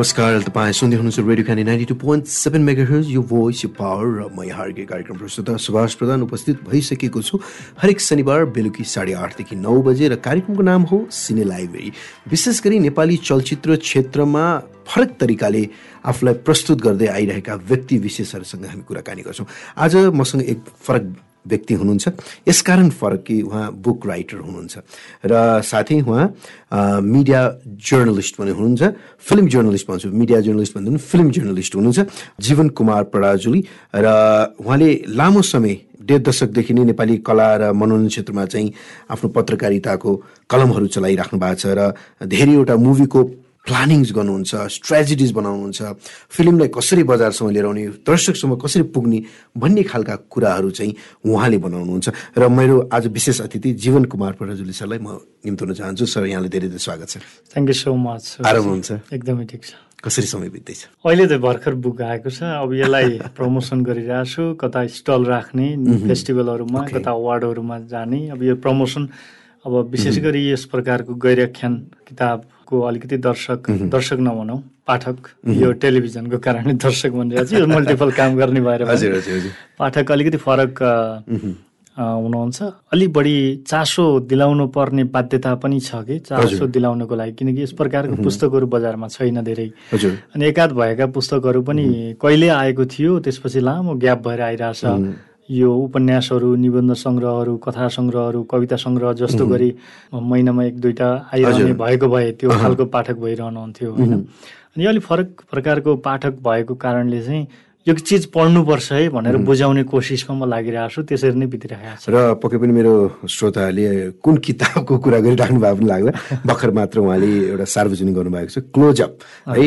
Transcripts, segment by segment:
नमस्कार तपाईँ सुन्दै हुनुहुन्छ रेडियो खाने ninety two point seven mega यो भोइस यो पावर र म यहाँकै कार्यक्रम प्रस्तुत सुभाष प्रधान उपस्थित भइसकेको छु। हरेक शनिबार बेलुकी साढे आठदेखि नौ बजे र कार्यक्रमको नाम हो सिने लाइब्रेरी। विशेष गरी नेपाली चलचित्र क्षेत्रमा फरक तरिकाले आफूलाई प्रस्तुत गर्दै आइरहेका व्यक्ति विशेषहरूसँग हामी कुराकानी गर्छौँ। आज मसँग एक फरक व्यक्ति हुनुहुन्छ। यसकारण फरक कि उहाँ बुक राइटर हुनुहुन्छ। र साथै उहाँ मिडिया जर्नलिस्ट पनि हुनुहुन्छ। फिल्म जर्नलिस्ट भन्छु मिडिया जर्नलिस्ट भन्दा पनि फिल्म जर्नलिस्ट हुनुहुन्छ। जीवन कुमार पराजुली र उहाँले लामो समय डेढ दशकदेखि नै नेपाली कला र मनोरञ्जन क्षेत्रमा चाहिँ आफ्नो पत्रकारिताको कलमहरू चलाइराख्नु भएको छ र धेरैवटा मुभीको प्लानिङ्स गर्नुहुन्छ स्ट्राटेजिज बनाउनुहुन्छ फिल्मलाई कसरी बजारसम्म लिएर आउने दर्शकसम्म कसरी पुग्ने भन्ने खालका कुराहरू चाहिँ उहाँले बनाउनुहुन्छ। र मेरो आज विशेष अतिथि जीवन कुमार पराजुली सरलाई म निम्ताउन चाहन्छु। सर यहाँलाई धेरै धेरै स्वागत छ। थ्याङ्क यू सो मच आराम हुन्छ। एकदमै ठिक छ। कसरी समय बित्दैछ? अहिले त भर्खर बुक आएको छ। अब यसलाई प्रमोसन गरिरहेको छु कता स्टल राख्ने फेस्टिभलहरूमा कता अवार्डहरूमा जाने। अब यो प्रमोसन अब विशेष गरी यस प्रकारको गैराख्यान किताबको अलिकति दर्शक दर्शक नभनौँ पाठक। यो टेलिभिजनको कारणले दर्शक भनिरहेको छु यो मल्टिपल काम गर्ने भएर पाठक अलिकति फरक हुनुहुन्छ। अलिक बढी चासो दिलाउनु पर्ने बाध्यता पनि छ कि? चासो दिलाउनको लागि। किनकि यस प्रकारको पुस्तकहरू बजारमा छैन धेरै। अनि एकाध भएका पुस्तकहरू पनि कहिले आएको थियो त्यसपछि लामो ग्याप भएर आइरहेछ। यो उपन्यासहरू निबन्ध सङ्ग्रहहरू कथा सङ्ग्रहहरू कविता सङ्ग्रह जस्तो गरी महिनामा एक दुईवटा आइरहने भएको भए त्यो खालको पाठक भइरहनुहुन्थ्यो होइन? अनि अलिक फरक प्रकारको पाठक भएको कारणले चाहिँ यो चिज पढ्नुपर्छ है भनेर बुझाउने कोसिसमा म लागिरहेको छु त्यसरी नै बितिरहेको छु। र पक्कै पनि मेरो श्रोताहरूले कुन किताबको कुरा गरिराख्नु भएको पनि लाग्ला। भर्खर मात्र उहाँले एउटा सार्वजनिक गर्नुभएको छ क्लोजअप है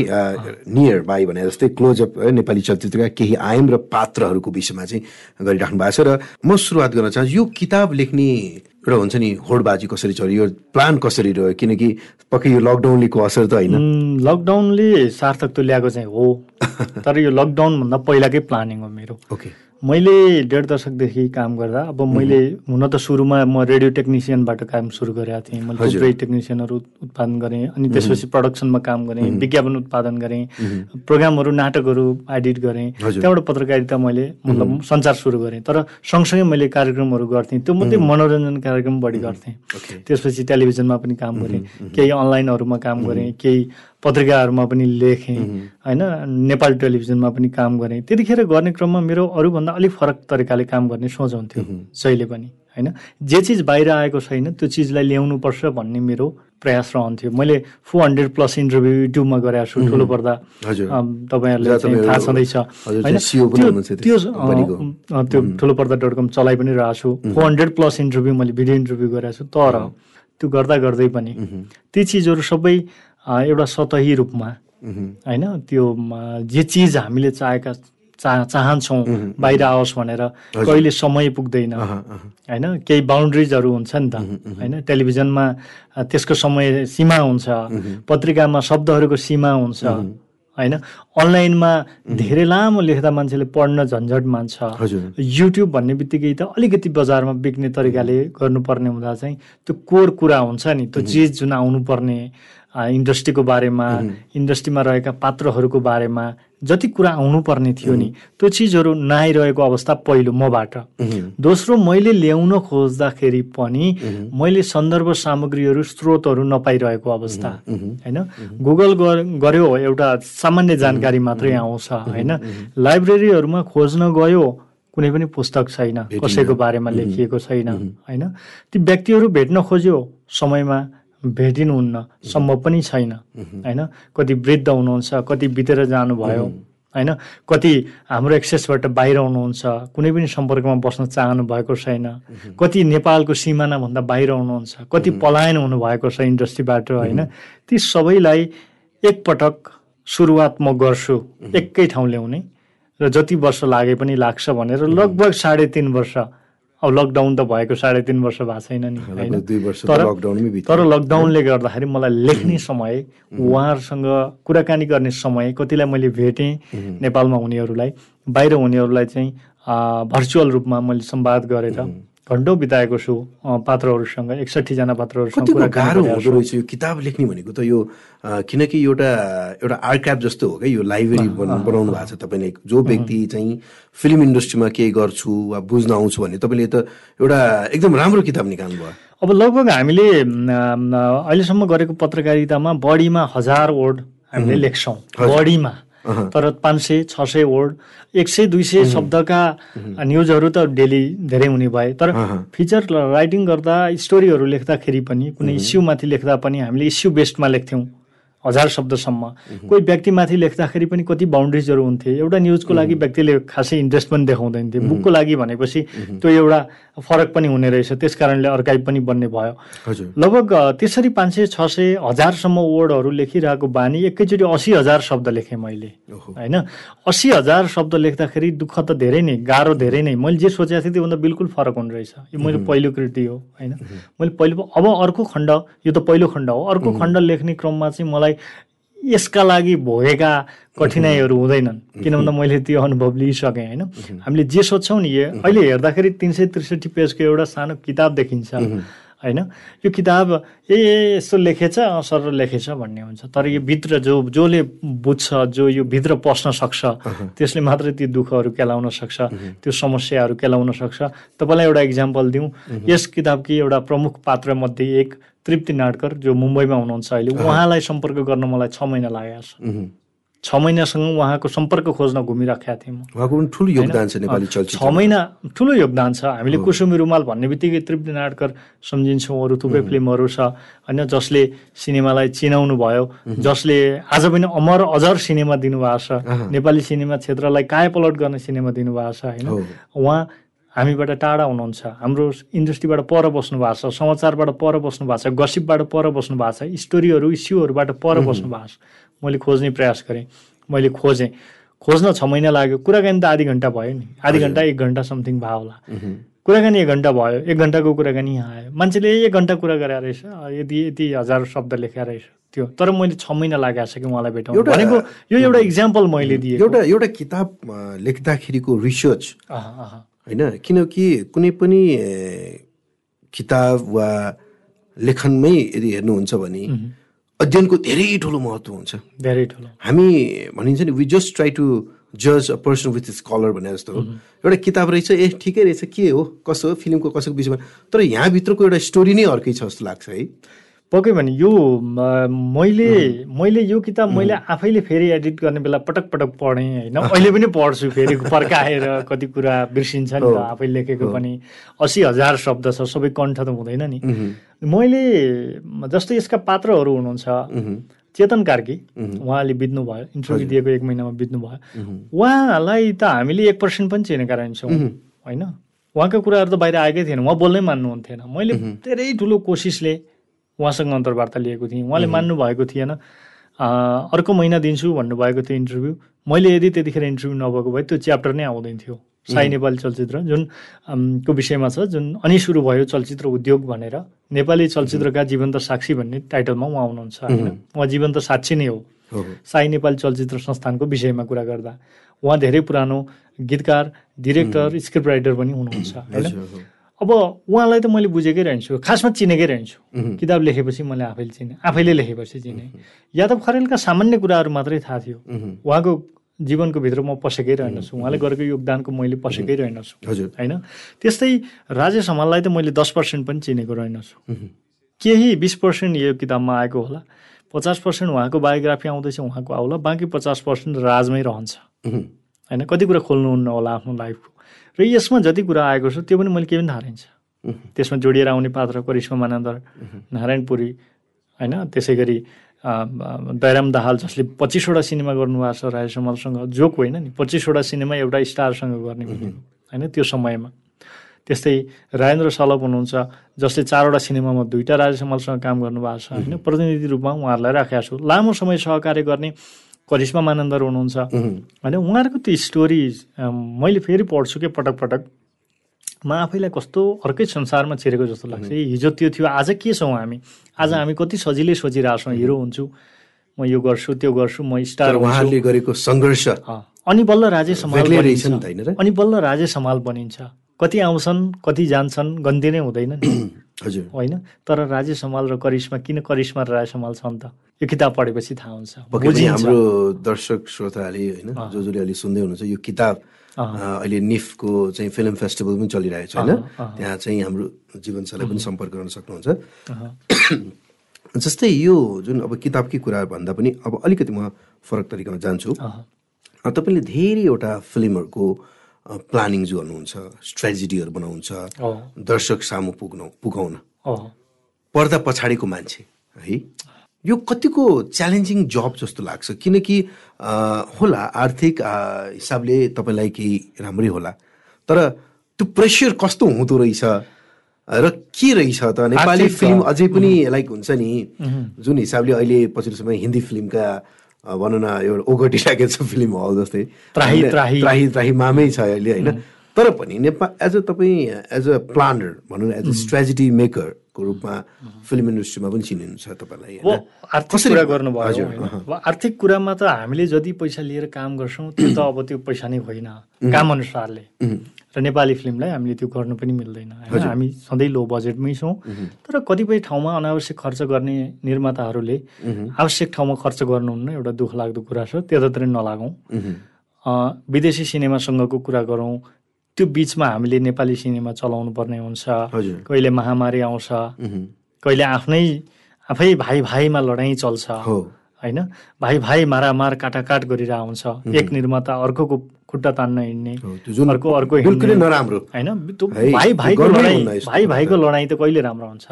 नियर बाई भने जस्तै क्लोजअप नेपाली चलचित्रका केही आयम र पात्रहरूको विषयमा चाहिँ गरिराख्नु भएको छ। र म सुरुवात गर्न चाहन्छु यो किताब लेख्ने एउटा हुन्छ नि होडबाजी कसरी चल्यो यो प्लान कसरी रह्यो? किनकि पक्कै यो लकडाउनलेको असर त होइन। लकडाउनले सार्थक त ल्याएको चाहिँ हो। तर यो लकडाउनभन्दा पहिलाकै प्लानिङ हो मेरो। ओके मैले डेढ दशकदेखि काम गर्दा अब मैले हुन त सुरुमा म रेडियो टेक्निसियनबाट काम सुरु गरेको थिएँ। मैले थुप्रै टेक्निसियनहरू उत्पादन गरेँ अनि त्यसपछि प्रडक्सनमा काम गरेँ विज्ञापन उत्पादन गरेँ प्रोग्रामहरू नाटकहरू एडिट गरेँ। त्यहाँबाट पत्रकारिता मैले मतलब सञ्चार सुरु गरेँ। तर सँगसँगै मैले कार्यक्रमहरू गर्थेँ। त्यो मात्रै मनोरञ्जन कार्यक्रम बढी गर्थेँ। त्यसपछि टेलिभिजनमा पनि काम गरेँ। केही अनलाइनहरूमा काम गरेँ केही पत्रिकाहरूमा पनि लेखेँ होइन नेपाल टेलिभिजनमा पनि काम गरेँ। त्यतिखेर गर्ने क्रममा मेरो अरूभन्दा अलिक फरक तरिकाले काम गर्ने सोच हुन्थ्यो जहिले पनि होइन। जे चिज बाहिर आएको छैन त्यो चिजलाई ल्याउनुपर्छ भन्ने मेरो प्रयास रहन्थ्यो। मैले फोर हन्ड्रेड प्लस इन्टरभ्यू युट्युबमा गरेको छु ठुलो पर्दा। तपाईँहरूलाई थाहा छँदैछ होइन। त्यो त्यो ठुलो पर्दा डट कम चलाइ पनि रहेको छु। फोर हन्ड्रेड प्लस इन्टरभ्यू मैले भिडियो इन्टरभ्यू गरेको छु तर त्यो गर्दा गर्दै पनि ती चिजहरू सबै एउटा सतही रूपमा। होइन? त्यो जे चिज हामीले चाहेका चाह चाहन्छौँ बाहिर आओस् भनेर कहिले समय पुग्दैन। होइन? केही बााउन्ड्रिजहरू हुन्छ नि त। होइन? टेलिभिजनमा त्यसको समय सीमा हुन्छ। पत्रिकामा शब्दहरूको सीमा हुन्छ। होइन? अनलाइनमा धेरै लामो लेख्दा मान्छेले पढ्न झन्झट मान्छ। युट्युब भन्ने बित्तिकै त अलिकति बजारमा बिक्ने तरिकाले गर्नुपर्ने हुँदा चाहिँ त्यो कोर कुरा हुन्छ नि। त्यो चिज जुन आउनुपर्ने इन्डस्ट्रीको बारेमा इन्डस्ट्रीमा रहेका पात्रहरूको बारेमा जति कुरा आउनुपर्ने थियो नि त्यो चिजहरू नआइरहेको अवस्था पहिलो मबाट। दोस्रो मैले ल्याउन खोज्दाखेरि पनि मैले सन्दर्भ सामग्रीहरू स्रोतहरू नपाइरहेको अवस्था। होइन? गुगल गर्यो एउटा सामान्य जानकारी मात्रै आउँछ होइन? लाइब्रेरीहरूमा खोज्न गयो कुनै पनि पुस्तक छैन कसैको बारेमा लेखिएको छैन होइन? ती व्यक्तिहरू भेट्न खोज्यो समयमा भेटिनुहुन्न सम्भव पनि छैन होइन? कति वृद्ध हुनुहुन्छ कति बितेर जानुभयो होइन? कति हाम्रो एक्सेसबाट बाहिर हुनुहुन्छ कुनै पनि सम्पर्कमा बस्न चाहनु भएको छैन कति नेपालको सिमानाभन्दा बाहिर हुनुहुन्छ कति पलायन हुनुभएको छ इन्डस्ट्रीबाट होइन? ती सबैलाई एकपटक सुरुवात म गर्छु एकै ठाउँ ल्याउने र जति वर्ष लागे पनि लाग्छ भनेर लगभग साढे तिन वर्ष अब लकडाउन त भएको साढे तिन वर्ष भएको छैन नि होइन। तर लकडाउनले गर्दाखेरि मलाई लेख्ने समय उहाँहरूसँग कुराकानी गर्ने समय कतिलाई मैले भेटेँ नेपालमा हुनेहरूलाई बाहिर हुनेहरूलाई चाहिँ भर्चुअल रूपमा मैले सम्वाद गरेर घन्टौँ बिताएको छु पात्रहरूसँग एकसठीजना पात्रहरूसँग गाह्रो हुँदो रहेछ यो किताब लेख्ने भनेको त यो किनकि एउटा एउटा आर्काइभ जस्तो हो क्या यो लाइब्रेरी बनाउनु भएको छ तपाईँले। जो व्यक्ति चाहिँ फिल्म इन्डस्ट्रीमा केही गर्छु वा बुझ्न आउँछु भने तपाईँले त एउटा एकदम राम्रो किताब निकाल्नु भयो। अब लगभग हामीले अहिलेसम्म गरेको पत्रकारितामा बढीमा हजार वर्ड हामीले लेख्छौँ। बढीमा। तर पाँच सय छ सय वर्ड एक सय दुई सय शब्दका न्युजहरू त डेली धेरै हुने भए। तर फिचर राइटिङ गर्दा स्टोरीहरू लेख्दाखेरि पनि कुनै इस्युमाथि लेख्दा पनि हामीले इस्यु बेस्डमा लेख्थ्यौँ। हजार शब्दसम्म। कोही व्यक्तिमाथि लेख्दाखेरि पनि कति बााउन्ड्रिजहरू हुन्थे। एउटा न्युजको लागि व्यक्तिले खासै इन्ट्रेस्ट पनि देखाउँदैन थियो। बुकको लागि भनेपछि त्यो एउटा फरक पनि हुने रहेछ। त्यस कारणले अर्काइभ पनि बन्ने भयो। लगभग त्यसरी पाँच सय छ सय हजारसम्म वर्डहरू लेखिरहेको बानी एकैचोटि असी हजार शब्द लेखेँ मैले। होइन? असी हजार शब्द लेख्दाखेरि दुःख त धेरै नै गाह्रो धेरै नै। मैले जे सोचेको थिएँ त्योभन्दा बिल्कुल फरक हुने रहेछ। यो मैले पहिलो कृति हो। होइन? मैले पहिलो अब अर्को खण्ड यो त पहिलो खण्ड हो। अर्को खण्ड लेख्ने क्रममा चाहिँ मलाई यसका लागि भोगेका कठिनाइहरू हुँदैनन्। किन भन्दा मैले त्यो अनुभव लिइसकेँ होइन? हामीले जे सोध्छौँ नि अहिले हेर्दाखेरि तिन सय त्रिसठी पेजको एउटा सानो किताब देखिन्छ होइन? यो किताब ए यस्तो लेखेछ सर लेखेछ भन्ने हुन्छ। तर यो भित्र जो जसले बुझ्छ जो यो भित्र पस्न सक्छ त्यसले मात्रै त्यो दुःखहरू केलाउन सक्छ त्यो समस्याहरू केलाउन सक्छ। तपाईँलाई एउटा इक्जाम्पल दिउँ। यस किताबकी एउटा प्रमुख पात्रमध्ये एक तृप्ति नाडकर जो मुम्बईमा हुनुहुन्छ अहिले उहाँलाई सम्पर्क गर्न मलाई छ महिना लागेको छ। छ महिनासँग उहाँको सम्पर्क खोज्न घुमिराखेका थिएँ म। उहाँको पनि ठुलो योगदान छ नेपाली चलचित्र छ महिना ठुलो योगदान छ। हामीले कुसुमी रुमाल भन्ने बित्तिकै तृप्ति नाडकर सम्झिन्छौँ अरू थुप्रै फिल्महरू छ होइन? जसले सिनेमालाई चिनाउनु भयो जसले आज पनि अमर अजर सिनेमा दिनुभएको छ। नेपाली सिनेमा क्षेत्रलाई कायापलट गर्ने सिनेमा दिनुभएको छ होइन? उहाँ हामीबाट टाढा हुनुहुन्छ। हाम्रो इन्डस्ट्रीबाट पर बस्नु भएको छ समाचारबाट पर बस्नु भएको छ गसिपबाट पर बस्नु भएको छ स्टोरीहरू इस्युहरूबाट पर बस्नु भएको छ। मैले खोज्ने प्रयास गरेँ मैले खोजेँ। खोज्न छ महिना लाग्यो कुराकानी त आधी घन्टा भयो नि। आधी घन्टा एक घन्टा समथिङ भयो होला। कुराकानी एक घन्टा भयो एक घन्टाको कुराकानी यहाँ आयो। मान्छेले एक घन्टा कुरा गरे रहेछ यति यति हजार शब्द लेखेर रहेछ। त्यो तर मैले छ महिना लागेको छ कि उहाँलाई भेटाउँ भनेको यो एउटा इक्जाम्पल मैले दिएँ एउटा एउटा किताब लेख्दाखेरिको रिसर्च होइन? किनकि कुनै पनि किताब वा लेखनमै यदि हेर्नुहुन्छ भने अध्ययनको धेरै ठुलो महत्त्व हुन्छ। धेरै ठुलो। हामी भनिन्छ नि वी जस्ट ट्राई टु जज a person with is colour भने जस्तो हो। एउटा किताब रहेछ ए ठिकै रहेछ के हो? कसो हो? फिल्मको कसोको विषयमा? तर यहाँभित्रको एउटा स्टोरी नै अर्कै छ जस्तो लाग्छ है। पक्कै भने यो मैले मैले यो किताब मैले आफैले फेरि एडिट गर्ने बेला पटक पटक पढेँ होइन? अहिले पनि पढ्छु फेरि फर्काएर कति कुरा बिर्सिन्छ नि त आफैले लेखेको पनि। असी हजार शब्द छ सबै कण्ठ त हुँदैन नि। मैले जस्तै यसका पात्रहरू हुनुहुन्छ चेतन कार्की उहाँले बित्नु भयो इन्टरभ्यू दिएको एक महिनामा बित्नु भयो उहाँलाई त हामीले एक पर्सेन्ट पनि चिनेका रहन्छौँ होइन? उहाँको कुराहरू त बाहिर आएकै थिएन उहाँ बोल्नै मान्नुहुन्थेन। मैले धेरै ठुलो कोसिसले उहाँसँग अन्तर्वार्ता लिएको थिएँ। उहाँले मान्नु भएको थिएन। अर्को महिना दिन्छु भन्नुभएको थियो इन्टरभ्यू। मैले यदि त्यतिखेर इन्टरभ्यू नभएको भए त्यो च्याप्टर नै आउँदैन थियो। साई नेपाली चलचित्र जुन को विषयमा छ जुन अनि सुरु भयो चलचित्र उद्योग भनेर। नेपाली चलचित्रका जीवन्त साक्षी भन्ने टाइटलमा उहाँ हुनुहुन्छ होइन? उहाँ। जीवन्त साक्षी नै हो। साई नेपाली चलचित्र संस्थानको विषयमा कुरा गर्दा। उहाँ धेरै पुरानो गीतकार डिरेक्टर स्क्रिप्ट राइटर पनि हुनुहुन्छ होइन? अब उहाँलाई त मैले बुझेकै रहन्छु खासमा चिनेकै रहन्छु। किताब लेखेपछि मैले आफैले चिने आफैले लेखेपछि चिने। यादव खरेलका सामान्य कुराहरू मात्रै थाहा थियो। उहाँको जीवनको भित्र म पसेकै रहेनछु। उहाँले गरेको योगदानको मैले पसेकै रहेनछु। होइन? त्यस्तै राजेश हमाललाई त मैले दस पर्सेन्ट पनि चिनेको रहेनछु। केही बिस पर्सेन्ट यो किताबमा आएको होला। पचास पर्सेन्ट उहाँको बायोग्राफी आउँदैछ उहाँको आउला। बाँकी पचास पर्सेन्ट राजमै रहन्छ। होइन? कति कुरा खोल्नुहुन्न होला आफ्नो लाइफको। र यसमा जति कुरा आएको छ त्यो पनि मैले के पनि थाहा रहन्छ त्यसमा जोडिएर आउने पात्र करिश्मा मानन्दर नारायणपुरी होइन त्यसै गरी दयराम दाहाल जसले पच्चिसवटा सिनेमा गर्नुभएको छ राय समालसँग जोक होइन नि पच्चिसवटा सिनेमा एउटा स्टारसँग गर्ने होइन त्यो समयमा। त्यस्तै राजेन्द्र सलभ हुनुहुन्छ जसले चारवटा सिनेमामा दुईवटा राजा समालसँग काम गर्नुभएको छ होइन प्रतिनिधि रूपमा उहाँहरूलाई राखेको छु। लामो समय सहकार्य गर्ने करिश्मा मानन्दर हुनुहुन्छ। होइन उहाँहरूको त्यो स्टोरी मैले फेरि पढ्छु कि पटक पटक। म आफैलाई कस्तो अर्कै संसारमा छिरेको जस्तो लाग्छ। हिजो त्यो थियो आज के छौँ हामी? आज हामी कति सजिलै सोचिरहेको छौँ हिरो हुन्छु। म यो गर्छु त्यो गर्छु म स्टार उहाँले गरेको सङ्घर्ष अनि बल्ल राजे समाल अनि बल्ल राजे समाल बनिन्छ। कति आउँछन् कति जान्छन् गन्ती नै हुँदैन नि। हजुर। होइन? तर राजेश समाल र करिश्मा किन करिश्मा र राजेश समाल छन् त यो किताब पढेपछि थाहा हुन्छ। हाम्रो दर्शक श्रोताले होइन जो जसले अहिले सुन्दै हुनुहुन्छ यो किताब अहिले निफको चाहिँ फिल्म फेस्टिभल पनि चलिरहेको छ होइन? त्यहाँ चाहिँ हाम्रो जीवनसाथीलाई पनि सम्पर्क गर्न सक्नुहुन्छ। जस्तै यो जुन अब किताबकै कुरा भन्दा पनि अब अलिकति म फरक तरिकामा जान्छु। तपाईँले धेरैवटा फिल्महरूको अ, प्लानिङ जो गर्नुहुन्छ स्ट्रेटेजीहरू बनाउँछ अह, दर्शक सामु पुग्नु पुगाउन। पर्दा पछाडिको मान्छे है? यो कतिको च्यालेन्जिङ जब जस्तो लाग्छ? किनकि होला आर्थिक हिसाबले तपाईँलाई केही राम्रै होला तर त्यो प्रेसर कस्तो हुँदो रहेछ? र के रहेछ त? नेपाली फिल्म अझै पनि लाइक हुन्छ नि जुन हिसाबले अहिले पछिल्लो समय हिन्दी फिल्मका भनौँ न एउटा ओगटिराखेको छ फिल्म हल जस्तै त्राही? त्राही। त्राही त्राही मामै छ अहिले होइन तर पनि नेपाल एज अ तपाईँ एज अ प्लानर भनौँ न एज अ स्ट्रेटेजी मेकरको रूपमा फिल्म इन्डस्ट्रीमा पनि चिनिनुहुन्छ तपाईँलाई? आर्थिक कुरा गर्नुभयो आर्थिक कुरामा त हामीले जति पैसा लिएर काम गर्छौँ त्यो त अब त्यो पैसा नै होइन। काम अनुसारले। र नेपाली फिल्मलाई हामीले त्यो गर्नु पनि मिल्दैन होइन? हामी सधैँ लो बजेटमै छौँ। तर कतिपय ठाउँमा अनावश्यक खर्च गर्ने निर्माताहरूले आवश्यक ठाउँमा खर्च गर्नुहुन्न एउटा दुःख लाग्दो कुरा छ त्यतातिर नलागौँ। विदेशी सिनेमासँगको कुरा गरौँ त्यो बिचमा हामीले नेपाली सिनेमा चलाउनु पर्ने हुन्छ कहिले महामारी आउँछ। कहिले आफ्नै आफै भाइ भाइमा लडाइँ चल्छ। होइन? भाइ भाइ मारामार काटाकाट गरेर आउँछ। एक निर्माता अर्कोको खुट्टा तान्न हिँड्ने। अर्को अर्को नराम्रो। होइन? भाइ भाइको लडाइँ। भाइ भाइको त। लडाइँ त कहिले राम्रो हुन्छ?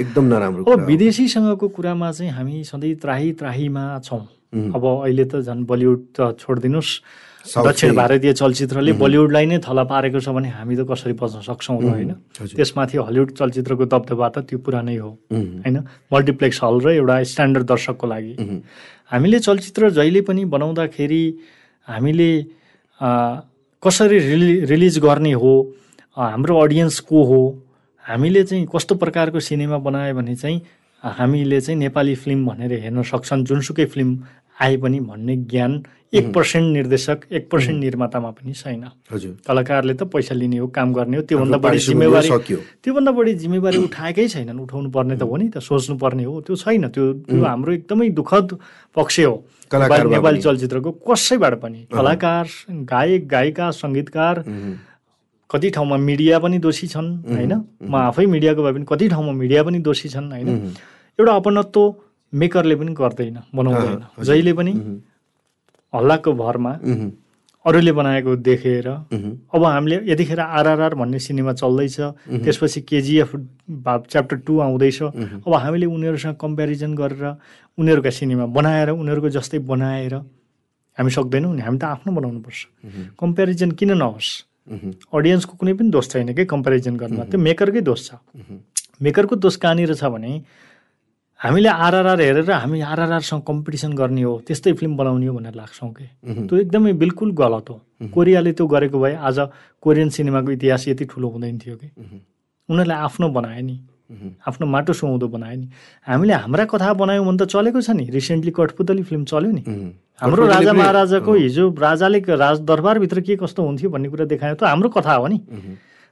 एकदम नराम्रो हो। विदेशीसँगको कुरामा चाहिँ हामी सधैँ त्राही त्राहीमा छौँ अब अहिले त झन् बलिउड त छोडिदिनुहोस्। दक्षिण भारतीय चलचित्रले बलिउडलाई नै थला पारेको छ भने हामी त कसरी बच्न सक्छौँ र होइन। त्यसमाथि हलिउड चलचित्रको दबदबा त त्यो पुरानै हो। होइन मल्टिप्लेक्स हल र एउटा स्ट्यान्डर्ड दर्शकको लागि। हामीले चलचित्र जहिले पनि बनाउँदाखेरि हामीले कसरी रिलि रिलिज गर्ने हो हाम्रो अडियन्स को हो हामीले चाहिँ कस्तो प्रकारको सिनेमा बनायो भने चाहिँ हामीले चाहिँ नेपाली फिल्म भनेर हेर्न सक्छन् जुनसुकै फिल्म आए पनि भन्ने ज्ञान एक पर्सेन्ट निर्देशक एक पर्सेन्ट निर्मातामा पनि छैन। हजुर। कलाकारले त पैसा लिने हो काम गर्ने हो त्योभन्दा बढी जिम्मेवारी। त्योभन्दा बढी जिम्मेवारी उठाएकै छैनन् उठाउनु पर्ने त हो नि त सोच्नु पर्ने हो त्यो छैन त्यो त्यो हाम्रो एकदमै दुःखद पक्ष हो। नेपाली-। चलचित्रको कसैबाट पनि। कलाकार गायक गायिका सङ्गीतकार। कति ठाउँमा मिडिया पनि दोषी छन् होइन? म आफै मिडियाको भए पनि कति ठाउँमा मिडिया पनि दोषी छन् होइन? एउटा अपनत्व मेकरले पनि गर्दैन बनाउँदैन। जहिले पनि हल्लाको भरमा। अरूले बनाएको देखेर। अब हामीले यतिखेर आरआरआर भन्ने सिनेमा चल्दैछ त्यसपछि केजिएफ च्याप्टर टू आउँदैछ। अब हामीले उनीहरूसँग कम्पेरिजन गरेर उनीहरूका सिनेमा बनाएर उनीहरूको जस्तै बनाएर हामी सक्दैनौँ नि हामी त आफ्नो बनाउनुपर्छ। कम्पेरिजन किन नहोस्। अडियन्सको कुनै पनि दोष छैन कि कम्पेरिजन गर्नुमा? त्यो मेकरकै दोष छ। मेकरको दोष कहाँनिर छ भने हामीले आरआरआर हेरेर हामी आरआरआरसँग कम्पिटिसन गर्ने हो त्यस्तै फिल्म बनाउने हो भनेर लाग्छौँ कि? त्यो एकदमै बिल्कुल गलत हो। कोरियाले त्यो गरेको भए आज कोरियन सिनेमाको इतिहास यति ठुलो हुँदैन थियो कि? उनीहरूले आफ्नो बनाए नि। आफ्नो माटो सुहाउँदो बनाए नि। हामीले हाम्रा कथा बनायौँ भने त चलेको छ नि। रिसेन्टली कठपुतली फिल्म चल्यो नि। हाम्रो राजा महाराजाको हिजो राजाले राज दरबारभित्र के कस्तो हुन्थ्यो भन्ने कुरा देखायो त हाम्रो कथा हो नि।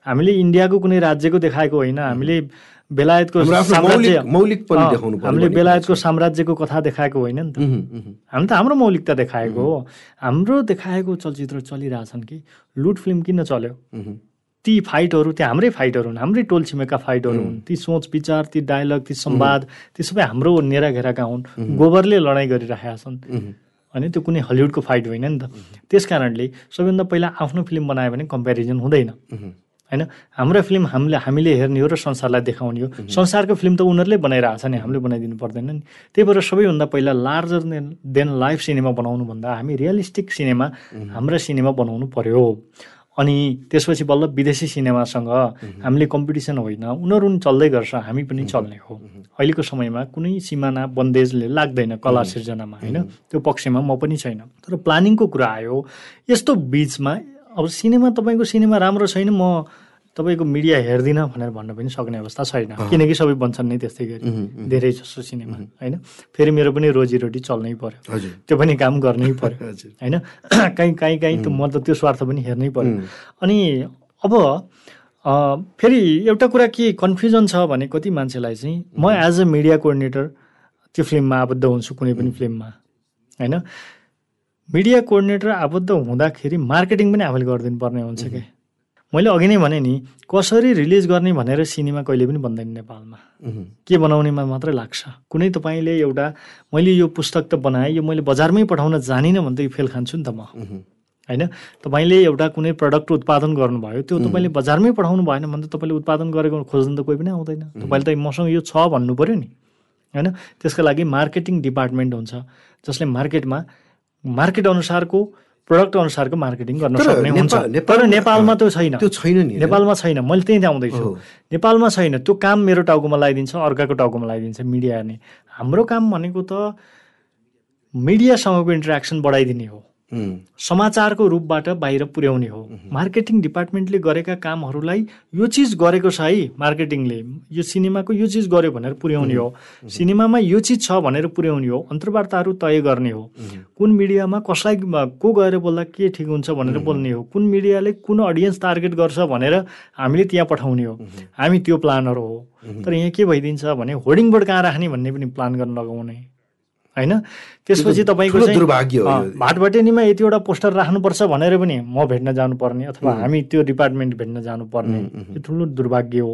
हामीले इन्डियाको कुनै राज्यको देखाएको होइन। हामीले बेलायतको साम्राज्य मौलिक- हामीले बेलायतको साम्राज्यको कथा देखाएको होइन नि त। हामी त हाम्रो मौलिकता देखाएको हो। हाम्रो देखाएको चलचित्र चलिरहेछन् कि लुट फिल्म किन चल्यो। ती फाइटहरू त्यो हाम्रै फाइटहरू हुन् हाम्रै टोल छिमेका फाइटहरू हुन्। ती सोच विचार ती डायलग ती संवाद ती सबै हाम्रो नेरा घेराका हुन् गोबरले लडाइँ गरिरहेका छन्। अनि त्यो कुनै हलिउडको फाइट होइन नि त। त्यस कारणले सबैभन्दा पहिला आफ्नो फिल्म बनायो भने कम्पेरिजन हुँदैन। होइन? हाम्रो फिल्म हामीले हामीले हेर्ने हो र संसारलाई देखाउने हो। संसारको फिल्म त उनीहरूले बनाइरहेछ नि हामीले बनाइदिनु पर्दैन नि। त्यही भएर सबैभन्दा पहिला larger than than life cinema बनाउनुभन्दा हामी रियलिस्टिक सिनेमा हाम्रा सिनेमा बनाउनु पर्यो। अनि त्यसपछि बल्ल विदेशी सिनेमासँग हामीले कम्पिटिसन होइन उनीहरू पनि चल्दै गर्छ हामी पनि चल्ने हो। अहिलेको समयमा कुनै सिमाना बन्देजले लाग्दैन कला सिर्जनामा होइन? त्यो पक्षमा म पनि छैन। तर प्लानिङको कुरा आयो। यस्तो बिचमा अब सिनेमा तपाईँको सिनेमा राम्रो छैन म तपाईँको मिडिया हेर्दिनँ भनेर भन्न पनि सक्ने अवस्था छैन। किनकि सबै बन्छन् नै त्यस्तै गरी। धेरै जसो सिनेमा होइन? फेरि मेरो पनि रोजीरोटी चल्नै पर्यो। त्यो पनि काम गर्नै पर्यो होइन? काहीँ काहीँ काहीँ त म त त्यो स्वार्थ पनि हेर्नै पर्यो। अनि अब फेरि एउटा कुरा के कन्फ्युजन छ भने कति मान्छेलाई चाहिँ म एज अ मिडिया कोअर्डिनेटर त्यो फिल्ममा आबद्ध हुन्छु कुनै पनि फिल्ममा होइन? मिडिया कोअर्डिनेटर आबद्ध हुँदाखेरि मार्केटिङ पनि आफूले गरिदिनु पर्ने हुन्छ कि? मैले अघि नै भने नि कसरी रिलिज गर्ने भनेर सिनेमा कहिले पनि भन्दैन नेपालमा। के बनाउनेमा मात्रै लाग्छ। कुनै तपाईँले एउटा मैले यो पुस्तक त बनाएँ यो मैले बजारमै पठाउन जानिनँ भने त यो फेल खान्छु नि त म। होइन? तपाईँले एउटा कुनै प्रडक्ट उत्पादन गर्नुभयो त्यो तपाईँले बजारमै पठाउनु भएन भने त तपाईँले उत्पादन गरेको खोज्नु त कोही पनि आउँदैन। तपाईँले त मसँग यो छ भन्नु पऱ्यो नि। होइन? त्यसका लागि मार्केटिङ डिपार्टमेन्ट हुन्छ जसले मार्केटमा मार्केट अनुसारको प्रडक्ट अनुसारको मार्केटिङ गर्न सक्ने हुन्छ। तर नेपालमा त्यो छैन। त्यो छैन नि नेपालमा छैन। मैले त्यहीँ आउँदैछु नेपालमा छैन। त्यो काम मेरो टाउकोमा लगाइदिन्छ अर्काको टाउकोमा लगाइदिन्छ मिडियाले हाम्रो काम भनेको त मिडियासँगको इन्ट्रेक्सन बढाइदिने हो। समाचारको रूपबाट बाहिर पुर्याउने हो। मार्केटिङ डिपार्टमेन्टले गरेका कामहरूलाई यो चिज गरेको छ है मार्केटिङले। यो सिनेमाको यो चिज गर्यो भनेर पुर्याउने हो। सिनेमामा यो चिज छ भनेर पुर्याउने हो। अन्तर्वार्ताहरू तय गर्ने हो। कुन मिडियामा कसलाई को गएर बोल्दा के ठिक हुन्छ भनेर बोल्ने हो। कुन मिडियाले कुन अडियन्स टार्गेट गर्छ भनेर हामीले त्यहाँ पठाउने हो। हामी त्यो प्लानहरू हो। तर यहाँ के भइदिन्छ भने होर्डिङ बोर्ड कहाँ राख्ने भन्ने पनि प्लान गर्न लगाउने। होइन? त्यसपछि तपाईँको दुर्भाग्य भाटभटेनीमा यतिवटा पोस्टर राख्नुपर्छ भनेर पनि म भेट्न जानुपर्ने अथवा हामी त्यो डिपार्टमेन्ट भेट्न जानुपर्ने। यो ठुलो दुर्भाग्य हो।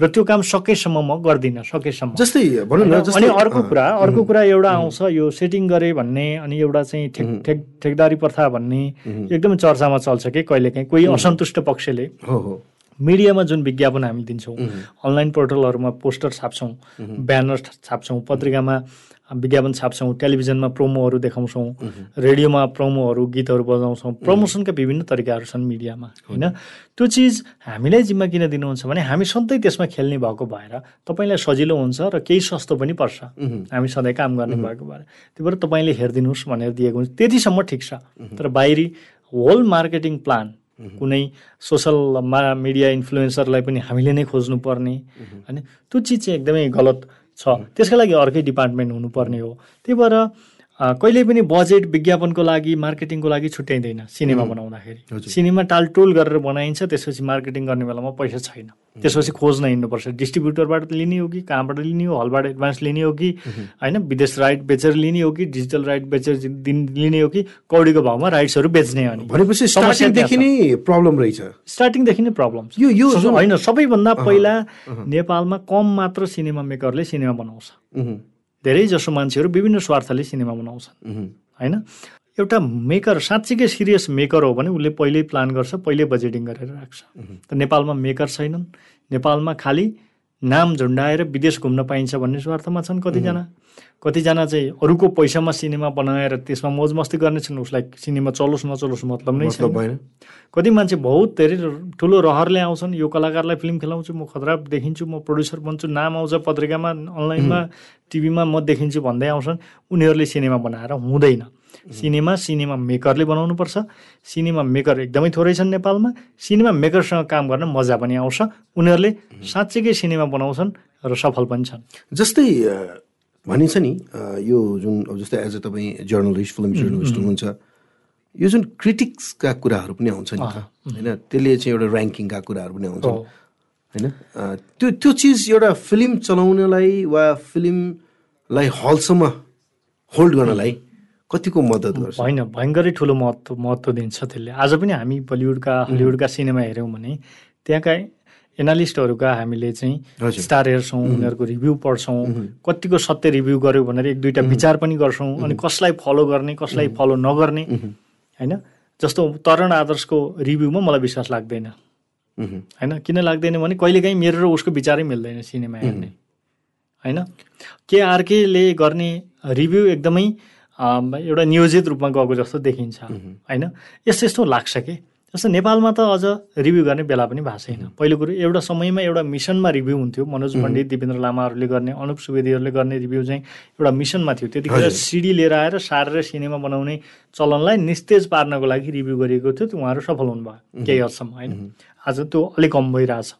र त्यो काम सकेसम्म म गर्दिनँ सकेसम्म। जस्तै अनि अर्को कुरा अर्को कुरा एउटा आउँछ यो सेटिङ गरे भन्ने अनि एउटा चाहिँ ठेक ठेक ठेकदारी प्रथा भन्ने एकदमै चर्चामा चल्छ कि कहिलेकाहीँ कोही? असन्तुष्ट पक्षले। मिडियामा जुन विज्ञापन हामी दिन्छौँ अनलाइन पोर्टलहरूमा पोस्टर छाप्छौँ ब्यानर छाप्छौँ पत्रिकामा विज्ञापन छाप्छौँ टेलिभिजनमा प्रोमोहरू देखाउँछौँ रेडियोमा प्रोमोहरू गीतहरू बजाउँछौँ प्रमोसनका विभिन्न तरिकाहरू छन् मिडियामा होइन? त्यो चिज हामीलाई जिम्मा किन दिनुहुन्छ भने हामी सधैँ त्यसमा खेल्ने भएको भएर तपाईँलाई सजिलो हुन्छ र केही सस्तो पनि पर्छ। हामी सधैँ काम गर्ने भएको भएर। त्यही भएर तपाईँले हेरिदिनुहोस् भनेर दिएको हुन्छ। त्यतिसम्म ठिक छ। तर बाहिरी होल मार्केटिङ प्लान कुनै सोसल मिडिया इन्फ्लुएन्सरलाई पनि हामीले नै खोज्नुपर्ने होइन? त्यो चिज चाहिँ एकदमै गलत छ। त्यसको लागि अर्कै डिपार्टमेन्ट हुनुपर्ने हो। त्यही भएर कहिले पनि बजेट विज्ञापनको लागि मार्केटिङको लागि छुट्याइँदैन सिनेमा बनाउँदाखेरि। सिनेमा टालटोल गरेर बनाइन्छ त्यसपछि मार्केटिङ गर्ने बेलामा पैसा छैन। त्यसपछि खोज्न हिँड्नुपर्छ। डिस्ट्रिब्युटरबाट लिने हो कि कहाँबाट लिने हो हलबाट एडभान्स लिने हो कि होइन? विदेश राइट बेचेर लिने हो कि डिजिटल राइट बेचेर लिने हो कि कौडीको भाउमा राइट्सहरू बेच्ने हो भनेपछि स्टार्टिङदेखि नै प्रब्लम रहेछ। स्टार्टिङदेखि नै प्रब्लम यो यो होइन सबैभन्दा पहिला नेपालमा कम मात्र सिनेमा मेकरले सिनेमा बनाउँछ। धेरै जसो मान्छेहरू विभिन्न स्वार्थले सिनेमा बनाउँछन्। होइन? एउटा मेकर साँच्चीकै सिरियस मेकर हो भने उसले पहिल्यै प्लान गर्छ पहिल्यै बजेटिङ गरेर राख्छ। त नेपालमा मेकर छैनन्। नेपालमा खालि नाम झुन्डाएर विदेश घुम्न पाइन्छ भन्ने स्वार्थमा छन् कतिजना। कतिजना चाहिँ अरूको पैसामा सिनेमा बनाएर त्यसमा मोज मस्ती गर्नेछन् उसलाई सिनेमा चलोस् नचलोस् मतलब नै छैन। कति मान्छे बहुत धेरै ठुलो रहरले आउँछन् यो कलाकारलाई फिल्म खेलाउँछु म खतरा देखिन्छु म प्रड्युसर बन्छु नाम आउँछ पत्रिकामा अनलाइनमा टिभीमा म देखिन्छु भन्दै आउँछन् उनीहरूले सिनेमा बनाएर हुँदैन। सिनेमा सिनेमा मेकरले बनाउनुपर्छ। सिनेमा मेकर एकदमै थोरै छन् नेपालमा। सिनेमा मेकरसँग काम गर्न मजा पनि आउँछ। उनीहरूले साँच्चीकै सिनेमा बनाउँछन् र सफल पनि छन्। जस्तै भनिन्छ नि यो जुन जस्तै एज अ तपाईँ जर्नलिस्ट फिल्म जर्नलिस्ट हुनुहुन्छ यो जुन क्रिटिक्सका कुराहरू पनि आउँछ नि होइन? त्यसले चाहिँ एउटा ऱ्याङ्किङका कुराहरू पनि आउँछ होइन? त्यो त्यो चिज एउटा फिल्म चलाउनलाई वा फिल्मलाई हलसम्म होल्ड गर्नलाई कतिको मद्दत गर्छ? होइन भयङ्करै ठुलो महत्त्व महत्त्व दिन्छ त्यसले। आज पनि हामी बलिउडका हलिउडका सिनेमा हेऱ्यौँ भने त्यहाँका एनालिस्टहरूका हामीले चाहिँ स्टार हेर्छौँ उनीहरूको रिभ्यू पढ्छौँ कतिको सत्य रिभ्यू गर्यो भनेर एक दुईवटा विचार पनि गर्छौँ अनि कसलाई फलो गर्ने कसलाई फलो नगर्ने होइन? जस्तो तरण आदर्शको रिभ्यूमा मलाई विश्वास लाग्दैन। होइन? किन लाग्दैन भने कहिलेकाहीँ मेरो र उसको विचारै मिल्दैन सिनेमा हेर्ने। होइन? केआरकेले गर्ने रिभ्यू एकदमै एउटा नियोजित रूपमा गएको जस्तो देखिन्छ होइन? यस्तो यस्तो लाग्छ कि? जस्तो नेपालमा त अझ रिभ्यू गर्ने बेला पनि भएको छैन। पहिलो कुरो एउटा समयमा एउटा मिसनमा रिभ्यू हुन्थ्यो। मनोज पण्डित दिपेन्द्र लामाहरूले गर्ने अनुप सुवेदीहरूले गर्ने रिभ्यू चाहिँ एउटा मिसनमा थियो। त्यतिखेर सिडी लिएर आएर सारेर सिनेमा बनाउने चलनलाई निस्तेज पार्नको लागि रिभ्यू गरिएको थियो। त्यो उहाँहरू सफल हुनुभयो केही हदसम्म होइन? आज त्यो अलिक कम भइरहेछ।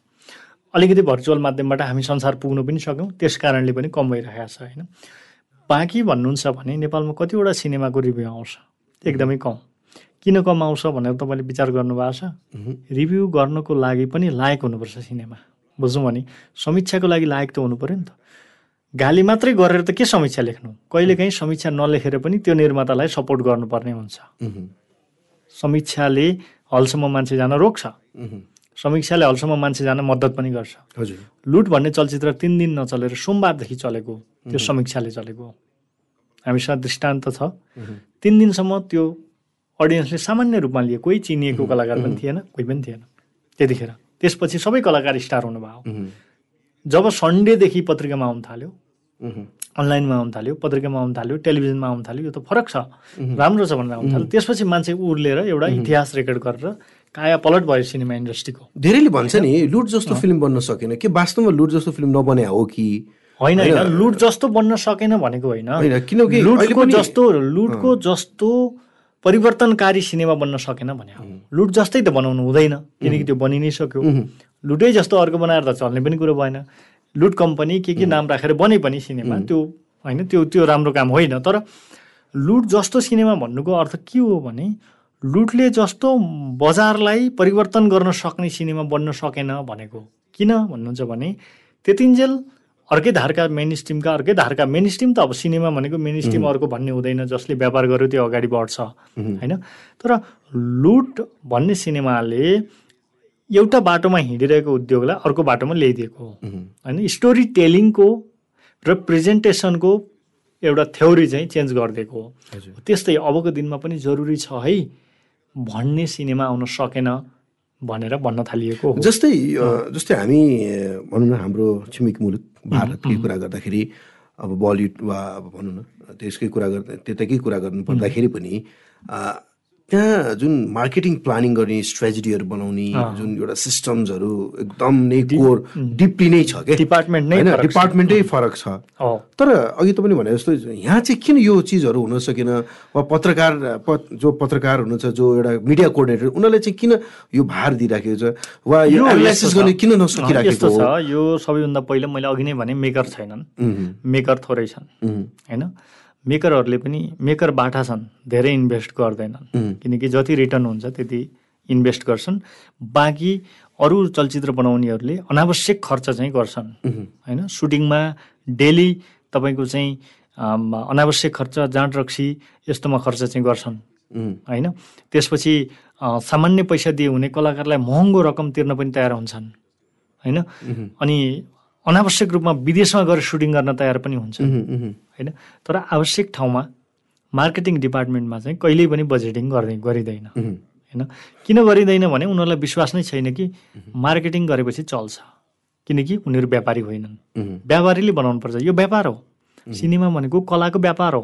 अलिकति भर्चुअल माध्यमबाट हामी संसार पुग्नु पनि सक्यौँ। त्यस कारणले पनि कम भइरहेको छ होइन? बाँकी भन्नुहुन्छ भने नेपालमा कतिवटा सिनेमाको रिभ्यू आउँछ? एकदमै कम। किन कम आउँछ भनेर तपाईँले विचार गर्नुभएको छ? रिभ्यू गर्नको लागि पनि लायक हुनुपर्छ सिनेमा। बुझौँ भने समीक्षाको लागि लायक त हुनु पऱ्यो नि त। गाली मात्रै गरेर त के समीक्षा लेख्नु? कहिलेकाहीँ समीक्षा नलेखेर पनि त्यो निर्मातालाई सपोर्ट गर्नुपर्ने हुन्छ। समीक्षाले हलसम्म मान्छे जान रोक्छ। समीक्षाले हलसम्म मान्छे जान मद्दत पनि गर्छ। हजुर। लुट भन्ने चलचित्र तिन दिन नचलेर सोमबारदेखि चलेको त्यो समीक्षाले चलेको हामीसँग दृष्टान्त छ। तिन दिनसम्म त्यो अडियन्सले सामान्य रूपमा लिए। कोही चिनिएको कलाकार पनि थिएन कोही पनि थिएन। त्यतिखेर। त्यसपछि सबै कलाकार स्टार हुनुभयो। जब सन्डेदेखि पत्रिकामा आउनु थाल्यो अनलाइनमा आउनु थाल्यो पत्रिकामा आउनु थाल्यो टेलिभिजनमा आउनु थाल्यो यो त फरक छ। राम्रो छ भनेर आउनु थाल्यो। त्यसपछि मान्छे उर्लेर एउटा इतिहास रेकर्ड गरेर काया पलट भयो सिनेमा इन्डस्ट्रीको। धेरैले भन्छ नि लुट जस्तो फिल्म बन्न सकेन। के वास्तवमा लुट जस्तो फिल्म नबने हो कि? होइन होइन लुट जस्तो बन्न सकेन भनेको होइन। होइन किनकि लुटको जस्तो लुटको जस्तो परिवर्तनकारी सिनेमा बन्न सकेन भने। लुट जस्तै त बनाउनु हुँदैन किनकि त्यो बनि नै सक्यो। लुटै जस्तो अर्को बनाएर त चल्ने पनि कुरो भएन। लुट कम्पनी के के नाम राखेर बने पनि सिनेमा त्यो होइन त्यो त्यो राम्रो काम होइन। तर लुट जस्तो सिनेमा भन्नुको अर्थ के हो भने लुटले जस्तो बजारलाई परिवर्तन गर्न सक्ने सिनेमा बन्न सकेन भनेको। किन भन्नुहुन्छ भने त्यतिन्जेल अर्कै धारका मेन स्ट्रिमका अर्कै धारका मेन स्ट्रिम त अब सिनेमा भनेको मेन स्ट्रिम अर्को भन्ने हुँदैन जसले व्यापार गर्यो त्यो अगाडि बढ्छ होइन? तर लुट भन्ने सिनेमाले एउटा बाटोमा हिँडिरहेको उद्योगलाई अर्को बाटोमा ल्याइदिएको हो होइन? स्टोरी टेलिङको र प्रेजेन्टेसनको एउटा थ्योरी चाहिँ चेन्ज गरिदिएको हो। त्यस्तै अबको दिनमा पनि जरुरी छ है। भन्ने सिनेमा आउन सकेन भनेर भन्न थालिएको हो। जस्तै जस्तै हामी भनौँ न हाम्रो छिमेकी मुलुक भारतकै कुरा गर्दाखेरि अब बलिउड वा अब भनौँ न त्यसकै कुरा गर्दा त्यताकै कुरा गर्नु पर्दाखेरि पनि त्यहाँ जुन मार्केटिङ प्लानिङ गर्ने स्ट्रेटेजीहरू बनाउने जुन एउटा सिस्टम्सहरू एकदम नै कोर डिपली नै छ क्या डिपार्टमेन्ट नै होइन डिपार्टमेन्टै फरक छ। तर अघि पनि भने जस्तो यहाँ चाहिँ किन यो चिजहरू हुन सकेन? वा पत्रकार जो पत्रकार हुनुहुन्छ जो एउटा मिडिया कोअर्डिनेटर उनीहरूले चाहिँ किन यो भार दिइराखेको छ? वा यो एनालाइसिस गर्ने किन नसकिराखेको छ। यो सबैभन्दा पहिला मैले अघि नै भने मेकर छैनन्। मेकर थोरै छन्। होइन? मेकरहरूले पनि मेकर बाठा छन् धेरै इन्भेस्ट गर्दैनन्। किनकि जति रिटर्न हुन्छ त्यति इन्भेस्ट गर्छन्। बाँकी अरू चलचित्र बनाउनेहरूले अनावश्यक खर्च चाहिँ गर्छन्। होइन? सुटिङमा डेली तपाईँको चाहिँ अनावश्यक खर्च जाँड रक्सी यस्तोमा खर्च चाहिँ गर्छन्। होइन? त्यसपछि सामान्य पैसा दिए हुने कलाकारलाई महँगो रकम तिर्न पनि तयार हुन्छन्। होइन? अनि अनावश्यक रूपमा विदेशमा गएर सुटिङ गर्न तयार पनि हुन्छ। होइन? तर आवश्यक ठाउँमा मार्केटिङ डिपार्टमेन्टमा चाहिँ कहिल्यै पनि बजेटिङ गर्दै गरिँदैन। होइन? किन गरिँदैन भने उनीहरूलाई विश्वास नै छैन कि मार्केटिङ गरेपछि चल्छ। किनकि उनीहरू व्यापारी होइनन्। व्यापारीले बनाउनु पर्छ। यो व्यापार हो। सिनेमा भनेको कलाको व्यापार हो।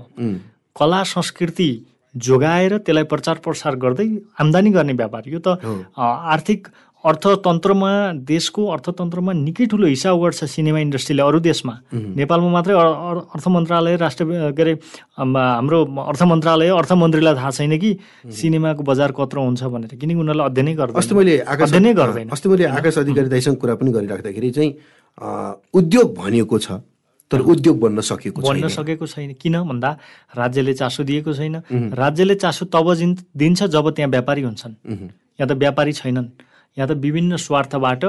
कला संस्कृति जोगाएर त्यसलाई प्रचार प्रसार गर्दै आम्दानी गर्ने व्यापार। यो त आर्थिक अर्थतन्त्रमा देशको अर्थतन्त्रमा निकै ठुलो हिस्सा गर्छ सिनेमा इन्डस्ट्रीले अरू देशमा। नेपालमा मात्रै अर्थ मन्त्रालय राष्ट्र के अरे हाम्रो अर्थ मन्त्रालय अर्थमन्त्रीलाई थाहा छैन कि सिनेमाको बजार कत्रो हुन्छ भनेर। किनकि उनीहरूले अध्ययनै गर्दैन। अस्ति मैले अध्ययनै गर्दैन। अस्ति मैले आकाश अधिकारी दाइसँग कुरा पनि गरिराख्दाखेरि चाहिँ उद्योग भनिएको छ तर उद्योग बन्न सकेको बन्न सकेको छैन। किन भन्दा राज्यले चासो दिएको छैन। राज्यले चासो तब दिन्छ जब त्यहाँ व्यापारी हुन्छन्। यहाँ त व्यापारी छैनन्। यहाँ त विभिन्न स्वार्थबाट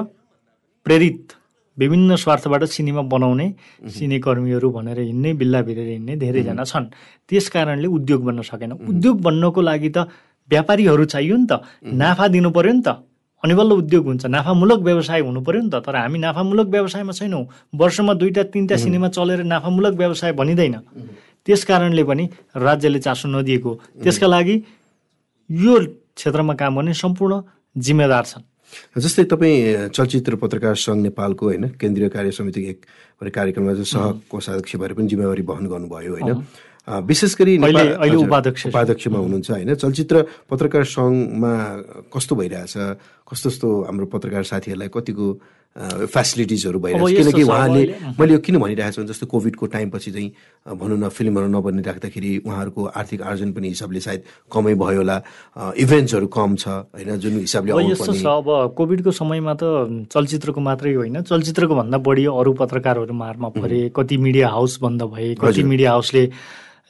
प्रेरित विभिन्न स्वार्थबाट सिनेमा बनाउने सिनेकर्मीहरू भनेर हिँड्ने बिल्ला भिरेर हिँड्ने धेरैजना छन्। त्यस कारणले उद्योग बन्न सकेन। उद्योग बन्नको लागि त व्यापारीहरू चाहियो नि त। नाफा दिनु पर्यो नि त। अनि बल्ल उद्योग हुन्छ। नाफामूलक व्यवसाय हुनु पर्यो नि त। तर हामी नाफामूलक व्यवसायमा छैनौँ। वर्षमा दुईवटा तिनवटा सिनेमा चलेर नाफामूलक व्यवसाय भनिँदैन त्यस कारणले पनि राज्यले चासो नदिएको। त्यसका लागि यो क्षेत्रमा काम गर्ने सम्पूर्ण जिम्मेदार छन्। जस्तै तपाईँ चलचित्र पत्रकार सङ्घ नेपालको होइन केन्द्रीय कार्य समितिको एक कार्यक्रममा चाहिँ सह कोषाध्यक्ष भएर पनि जिम्मेवारी वहन गर्नुभयो होइन। विशेष गरी उपाध्यक्षमा हुनुहुन्छ होइन। चलचित्र पत्रकार सङ्घमा कस्तो भइरहेछ? कस्तो कस्तो हाम्रो पत्रकार साथीहरूलाई कतिको फेसिलिटिजहरू भइरहेको छ। किनकि उहाँले मैले यो किन भनिरहेको छु जस्तो कोभिडको टाइमपछि चाहिँ भनौँ न फिल्महरू नबनिराख्दाखेरि उहाँहरूको आर्थिक आर्जन पनि हिसाबले सायद कमै भयो होला। इभेन्ट्सहरू कम छ होइन जुन हिसाबले यस्तो छ अब कोभिडको समयमा त चलचित्रको मात्रै होइन। चलचित्रको भन्दा बढी अरू पत्रकारहरू मारमा परे कति मिडिया हाउस बन्द भए कति मिडिया हाउसले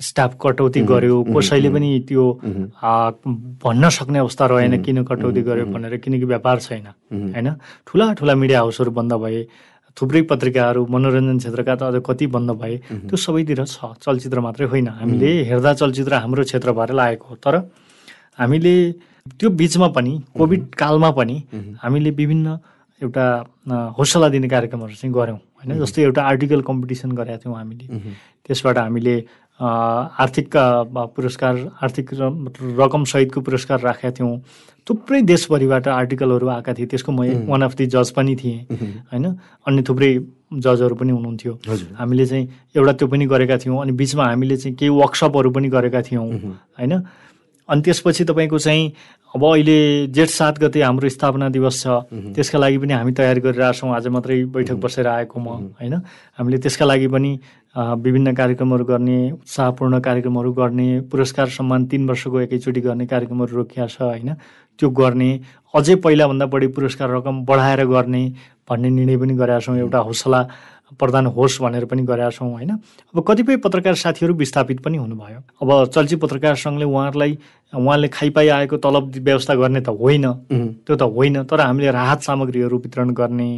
स्टाफ कटौती गर्यो कसैले पनि त्यो भन्न सक्ने अवस्था रहेन किन कटौती गर्यो भनेर किनकि व्यापार छैन होइन? ठुला ठुला मिडिया हाउसहरू बन्द भए थुप्रै पत्रिकाहरू मनोरञ्जन क्षेत्रका त अझ कति बन्द भए त्यो सबैतिर छ चलचित्र मात्रै होइन। हामीले हेर्दा चलचित्र हाम्रो क्षेत्र भएर लागेको हो। तर हामीले त्यो बिचमा पनि कोभिड कालमा पनि हामीले विभिन्न एउटा हौसला दिने कार्यक्रमहरू चाहिँ गऱ्यौँ होइन? जस्तै एउटा आर्टिकल कम्पिटिसन गरेका थियौँ हामीले। त्यसबाट हामीले आर्थिक पुरस्कार आर्थिक रकमसहितको पुरस्कार राखेका थियौँ। थुप्रै देशभरिबाट आर्टिकलहरू आएका थिए। त्यसको म वान अफ दि जज पनि थिएँ होइन? अन्य थुप्रै जजहरू पनि हुनुहुन्थ्यो। हामीले चाहिँ एउटा त्यो पनि गरेका थियौँ अनि बिचमा हामीले चाहिँ केही वर्कसपहरू पनि गरेका थियौँ होइन? अनि त्यसपछि तपाईँको चाहिँ अब अहिले जेठ सात गते हाम्रो स्थापना दिवस छ। त्यसका लागि पनि हामी तयारी गरिरहेको छौँ आज मात्रै बैठक बसेर आएको म होइन? हामीले त्यसका लागि पनि विभिन्न कार्यक्रमहरू गर्ने उत्साहपूर्ण कार्यक्रमहरू गर्ने पुरस्कार सम्मान तिन वर्षको एकैचोटि गर्ने कार्यक्रमहरू रोकिया छ होइन? त्यो गर्ने अझै पहिलाभन्दा बढी पुरस्कार रकम बढाएर गर्ने भन्ने निर्णय पनि गरेका छौँ एउटा हौसला प्रदान होस् भनेर पनि गरेका छौँ होइन? अब कतिपय पत्रकार साथीहरू विस्थापित पनि हुनुभयो। अब चलचित्र पत्रकार सङ्घले उहाँहरूलाई उहाँले खाइपाइ आएको तलब व्यवस्था गर्ने त होइन त्यो त होइन तर हामीले राहत सामग्रीहरू वितरण गर्ने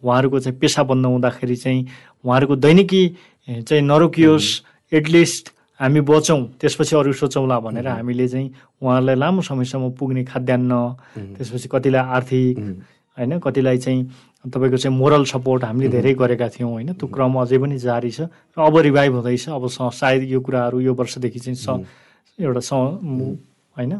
उहाँहरूको चाहिँ पेसा बन्द हुँदाखेरि चाहिँ उहाँहरूको दैनिकी चाहिँ नरोकियोस् एटलिस्ट हामी बचौँ त्यसपछि अरू सोचौँला भनेर हामीले चाहिँ उहाँहरूलाई लामो समयसम्म पुग्ने खाद्यान्न त्यसपछि कतिलाई आर्थिक होइन कतिलाई चाहिँ तपाईँको चाहिँ मोरल सपोर्ट हामीले धेरै गरेका थियौँ होइन। त्यो क्रम अझै पनि जारी छ र अब रिभाइभ हुँदैछ। अब सायद यो कुराहरू यो वर्षदेखि चाहिँ स एउटा स होइन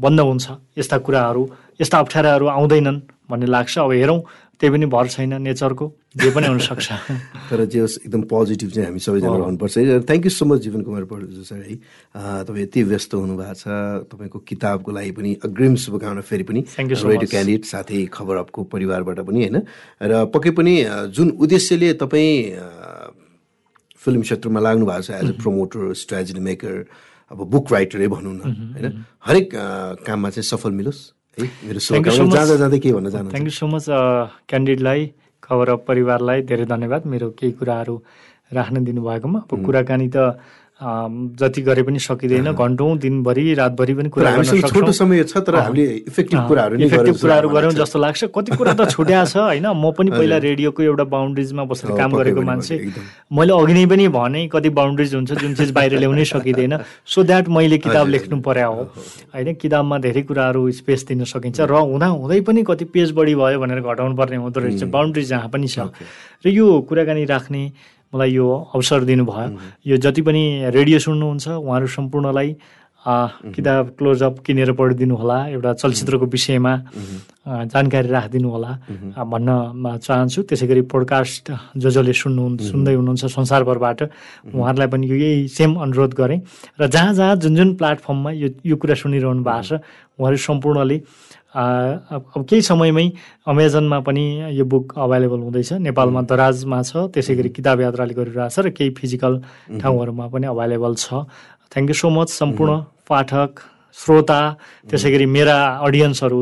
बन्द हुन्छ। यस्ता कुराहरू यस्ता अप्ठ्याराहरू आउँदैनन् भन्ने लाग्छ। अब हेरौँ त्यही पनि भर छैन नेचरको जे पनि हुनसक्छ। तर जे होस् एकदम पोजिटिभ चाहिँ हामी सबैजना रहनुपर्छ। थ्याङ्क यू सो मच जीवन कुमार सर है। तपाईँ यति व्यस्त हुनुभएको छ। तपाईँको किताबको लागि पनि अग्रिम शुभकामना फेरि पनि रेडियो क्यान्डिडेट साथै खबर अपको परिवारबाट पनि होइन। र पक्कै पनि जुन उद्देश्यले तपाईँ फिल्म क्षेत्रमा लाग्नु भएको छ as a promoter strategy maker अब बुक राइटरै भनौँ न होइन। हरेक काममा चाहिँ सफल मिलोस्। थ्याङ्क यू सो मच क्यान्डिडेटलाई खबर परिवारलाई धेरै धन्यवाद। मेरो केही कुराहरू राख्न दिनुभएकोमा। अब कुराकानी त जति गरे पनि सकिँदैन घन्टौँ दिनभरि रातभरि पनि कुरा गर्न छोटो समय छ तर हामीले इफेक्टिभ कुराहरू इफेक्टिभ कुराहरू गऱ्यौँ जस्तो लाग्छ। कति कुरा त छुट्या छ होइन? म पनि पहिला रेडियोको एउटा बााउन्ड्रिजमा बसेर काम गरेको मान्छे। मैले अघि नै पनि भने कति बााउन्ड्रिज हुन्छ जुन चिज बाहिर ल्याउनै सकिँदैन। सो द्याट मैले किताब लेख्नु पर्या हो। होइन किताबमा धेरै कुराहरू स्पेस दिन सकिन्छ र हुँदा हुँदै पनि कति पेज बढी भयो भनेर घटाउनु पर्ने हुँदो रहेछ। बााउन्ड्रिज जहाँ पनि छ। र यो कुराकानी राख्ने मलाई यो अवसर दिनुभयो। यो जति पनि रेडियो सुन्नुहुन्छ उहाँहरू सम्पूर्णलाई किताब क्लोजअप किनेर पढिदिनु होला एउटा चलचित्रको विषयमा जानकारी राखिदिनु होला भन्न चाहन्छु। त्यसै गरी पोडकास्ट जो जसले सुन्नु सुन्दै हुनुहुन्छ संसारभरबाट। उहाँहरूलाई पनि यो यही सेम अनुरोध गरेँ। र जहाँ जहाँ जुन जुन प्लेटफर्ममा यो यो कुरा सुनिरहनु भएको छ उहाँहरू सम्पूर्णले अब केही समयमै अमेजनमा पनि यो बुक अभाइलेबल हुँदैछ। नेपालमा दराजमा छ त्यसै गरी किताब यात्राले गरिरहेको छ र केही फिजिकल ठाउँहरूमा पनि अभाइलेबल छ। थ्याङ्क यू सो मच सम्पूर्ण पाठक श्रोता त्यसै गरी मेरा अडियन्सहरू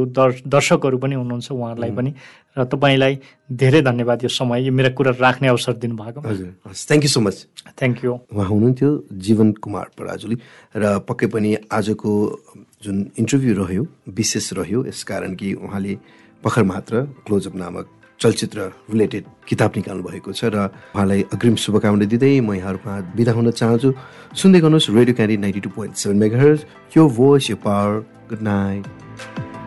दर्शकहरू पनि हुनुहुन्छ उहाँहरूलाई पनि र तपाईँलाई धेरै धन्यवाद यो समय यो मेरा कुरा राख्ने अवसर दिनुभएको हजुर thank you so much thank you उहाँ हुनुहुन्थ्यो जीवन कुमार पराजुली र पक्कै पनि आजको जुन इन्टरभ्यू रह्यो विशेष रह्यो यसकारण कि उहाँले भर्खर मात्र क्लोजअप नामक चलचित्र रिलेटेड किताब निकाल्नु भएको छ र उहाँलाई अग्रिम शुभकामना दिँदै म यहाँहरूमा बिदा हुन चाहन्छु। सुन्दै गर्नुहोस् radio Candy ninety two point seven mega यो भोइस यो पावर गुड नाइट